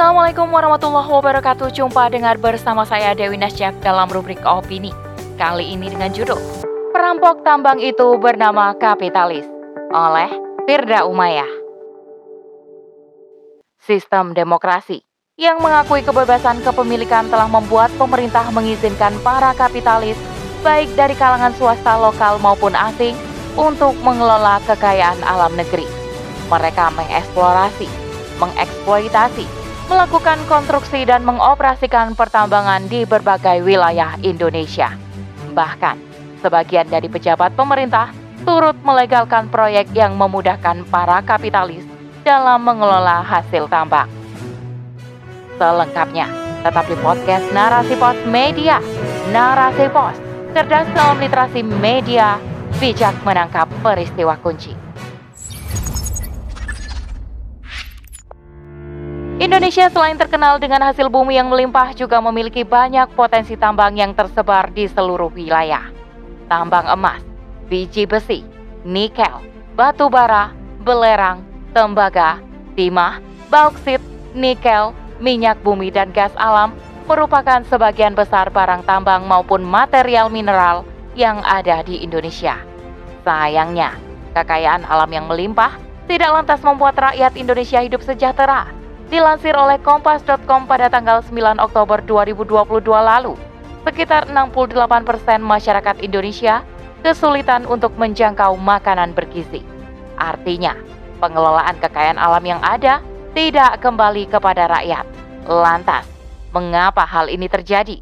Assalamualaikum warahmatullahi wabarakatuh. Jumpa dengar bersama saya Dewi Nasjak dalam rubrik opini. Kali ini dengan judul Perampok tambang itu bernama kapitalis oleh Firda Umayyah. Sistem demokrasi yang mengakui kebebasan kepemilikan telah membuat pemerintah mengizinkan para kapitalis baik dari kalangan swasta lokal maupun asing untuk mengelola kekayaan alam negeri. Mereka mengeksplorasi, mengeksploitasi, melakukan konstruksi dan mengoperasikan pertambangan di berbagai wilayah Indonesia. Bahkan, sebagian dari pejabat pemerintah turut melegalkan proyek yang memudahkan para kapitalis dalam mengelola hasil tambang. Selengkapnya, tetap di podcast Narasi Pos Media. Narasi Pos, cerdas dalam literasi media, bijak menangkap peristiwa kunci. Indonesia selain terkenal dengan hasil bumi yang melimpah juga memiliki banyak potensi tambang yang tersebar di seluruh wilayah. Tambang emas, biji besi, nikel, batu bara, belerang, tembaga, timah, bauksit, nikel, minyak bumi dan gas alam merupakan sebagian besar barang tambang maupun material mineral yang ada di Indonesia. Sayangnya, kekayaan alam yang melimpah tidak lantas membuat rakyat Indonesia hidup sejahtera Dilansir oleh Kompas.com pada tanggal 9 Oktober 2022 lalu, sekitar 68% masyarakat Indonesia kesulitan untuk menjangkau makanan bergizi. Artinya, pengelolaan kekayaan alam yang ada tidak kembali kepada rakyat. Lantas, mengapa hal ini terjadi?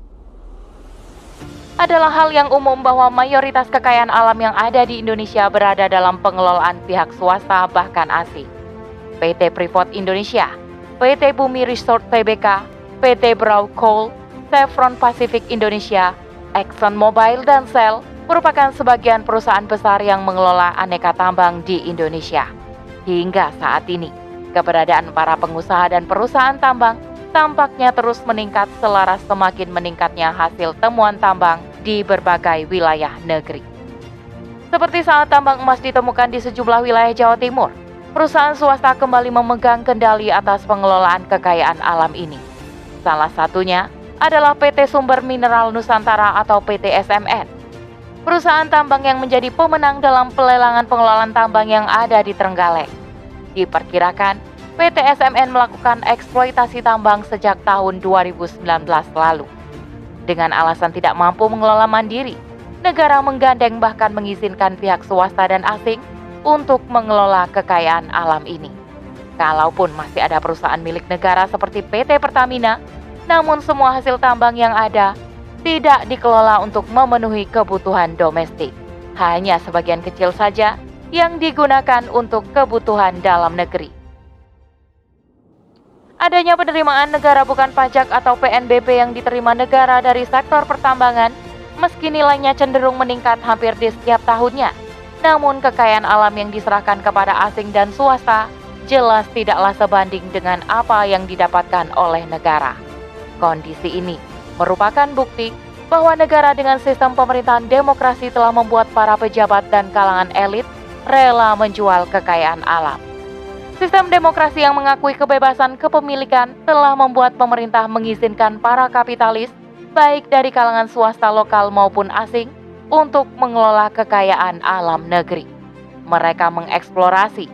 Adalah hal yang umum bahwa mayoritas kekayaan alam yang ada di Indonesia berada dalam pengelolaan pihak swasta bahkan asing. PT Freeport Indonesia PT Bumi Resort Tbk, PT Brau Coal, Chevron Pacific Indonesia, Exxon Mobil dan Shell merupakan sebagian perusahaan besar yang mengelola aneka tambang di Indonesia. Hingga saat ini, keberadaan para pengusaha dan perusahaan tambang tampaknya terus meningkat selaras semakin meningkatnya hasil temuan tambang di berbagai wilayah negeri. Seperti saat tambang emas ditemukan di sejumlah wilayah Jawa Timur, perusahaan swasta kembali memegang kendali atas pengelolaan kekayaan alam ini. Salah satunya adalah PT Sumber Mineral Nusantara atau PT SMN. Perusahaan tambang yang menjadi pemenang dalam pelelangan pengelolaan tambang yang ada di Trenggalek. Diperkirakan, PT SMN melakukan eksploitasi tambang sejak tahun 2019 lalu. Dengan alasan tidak mampu mengelola mandiri, negara menggandeng bahkan mengizinkan pihak swasta dan asing untuk mengelola kekayaan alam ini. Kalaupun masih ada perusahaan milik negara seperti PT Pertamina, namun semua hasil tambang yang ada tidak dikelola untuk memenuhi kebutuhan domestik. Hanya sebagian kecil saja yang digunakan untuk kebutuhan dalam negeri. Adanya penerimaan negara bukan pajak atau PNBP yang diterima negara dari sektor pertambangan, meski nilainya cenderung meningkat hampir di setiap tahunnya, namun kekayaan alam yang diserahkan kepada asing dan swasta jelas tidaklah sebanding dengan apa yang didapatkan oleh negara. Kondisi ini merupakan bukti bahwa negara dengan sistem pemerintahan demokrasi telah membuat para pejabat dan kalangan elit rela menjual kekayaan alam. Sistem demokrasi yang mengakui kebebasan kepemilikan telah membuat pemerintah mengizinkan para kapitalis, baik dari kalangan swasta lokal maupun asing, untuk mengelola kekayaan alam negeri. Mereka mengeksplorasi,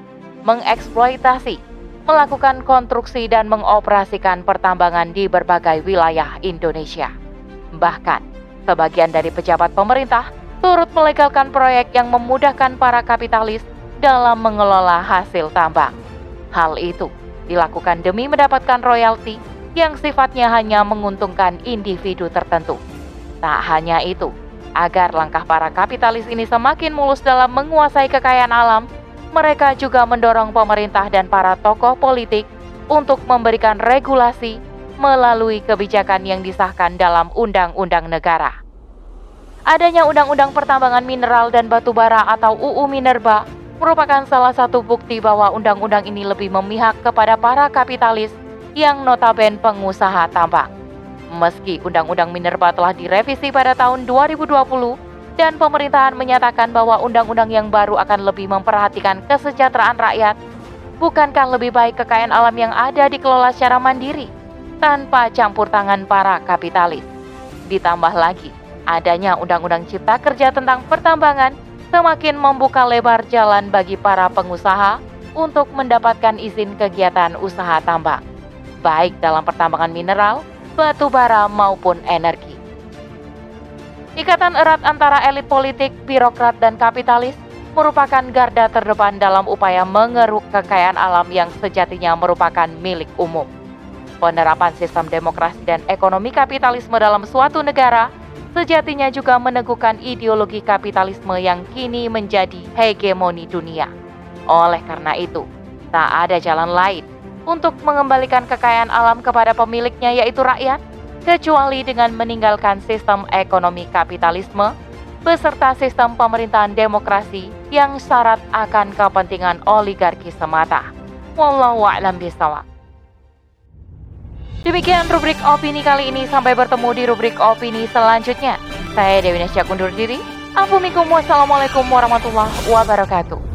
mengeksploitasi, melakukan konstruksi dan mengoperasikan pertambangan di berbagai wilayah Indonesia. Bahkan, sebagian dari pejabat pemerintah turut melegalkan proyek yang memudahkan para kapitalis dalam mengelola hasil tambang. Hal itu dilakukan demi mendapatkan royalti yang sifatnya hanya menguntungkan individu tertentu. Tak hanya itu, Agar langkah para kapitalis ini semakin mulus dalam menguasai kekayaan alam, mereka juga mendorong pemerintah dan para tokoh politik untuk memberikan regulasi melalui kebijakan yang disahkan dalam undang-undang negara. Adanya Undang-Undang Pertambangan Mineral dan Batu Bara atau UU Minerba merupakan salah satu bukti bahwa undang-undang ini lebih memihak kepada para kapitalis yang notaben pengusaha tambang. Meski Undang-Undang Minerba telah direvisi pada tahun 2020 dan pemerintahan menyatakan bahwa undang-undang yang baru akan lebih memperhatikan kesejahteraan rakyat, Bukankah lebih baik kekayaan alam yang ada dikelola secara mandiri, tanpa campur tangan para kapitalis? Ditambah lagi, adanya Undang-Undang Cipta Kerja tentang pertambangan semakin membuka lebar jalan bagi para pengusaha untuk mendapatkan izin kegiatan usaha tambang, baik dalam pertambangan mineral, batu bara, maupun energi. Ikatan erat antara elit politik, birokrat, dan kapitalis merupakan garda terdepan dalam upaya mengeruk kekayaan alam yang sejatinya merupakan milik umum. Penerapan sistem demokrasi dan ekonomi kapitalisme dalam suatu negara sejatinya juga meneguhkan ideologi kapitalisme yang kini menjadi hegemoni dunia. Oleh karena itu, tak ada jalan lain untuk mengembalikan kekayaan alam kepada pemiliknya yaitu rakyat, kecuali dengan meninggalkan sistem ekonomi kapitalisme beserta sistem pemerintahan demokrasi yang syarat akan kepentingan oligarki semata. Wallahu a'lam bishawab. Demikian rubrik opini kali ini. Sampai bertemu di rubrik opini selanjutnya. Saya Dewi Nasya undur diri. Assalamualaikum warahmatullahi wabarakatuh.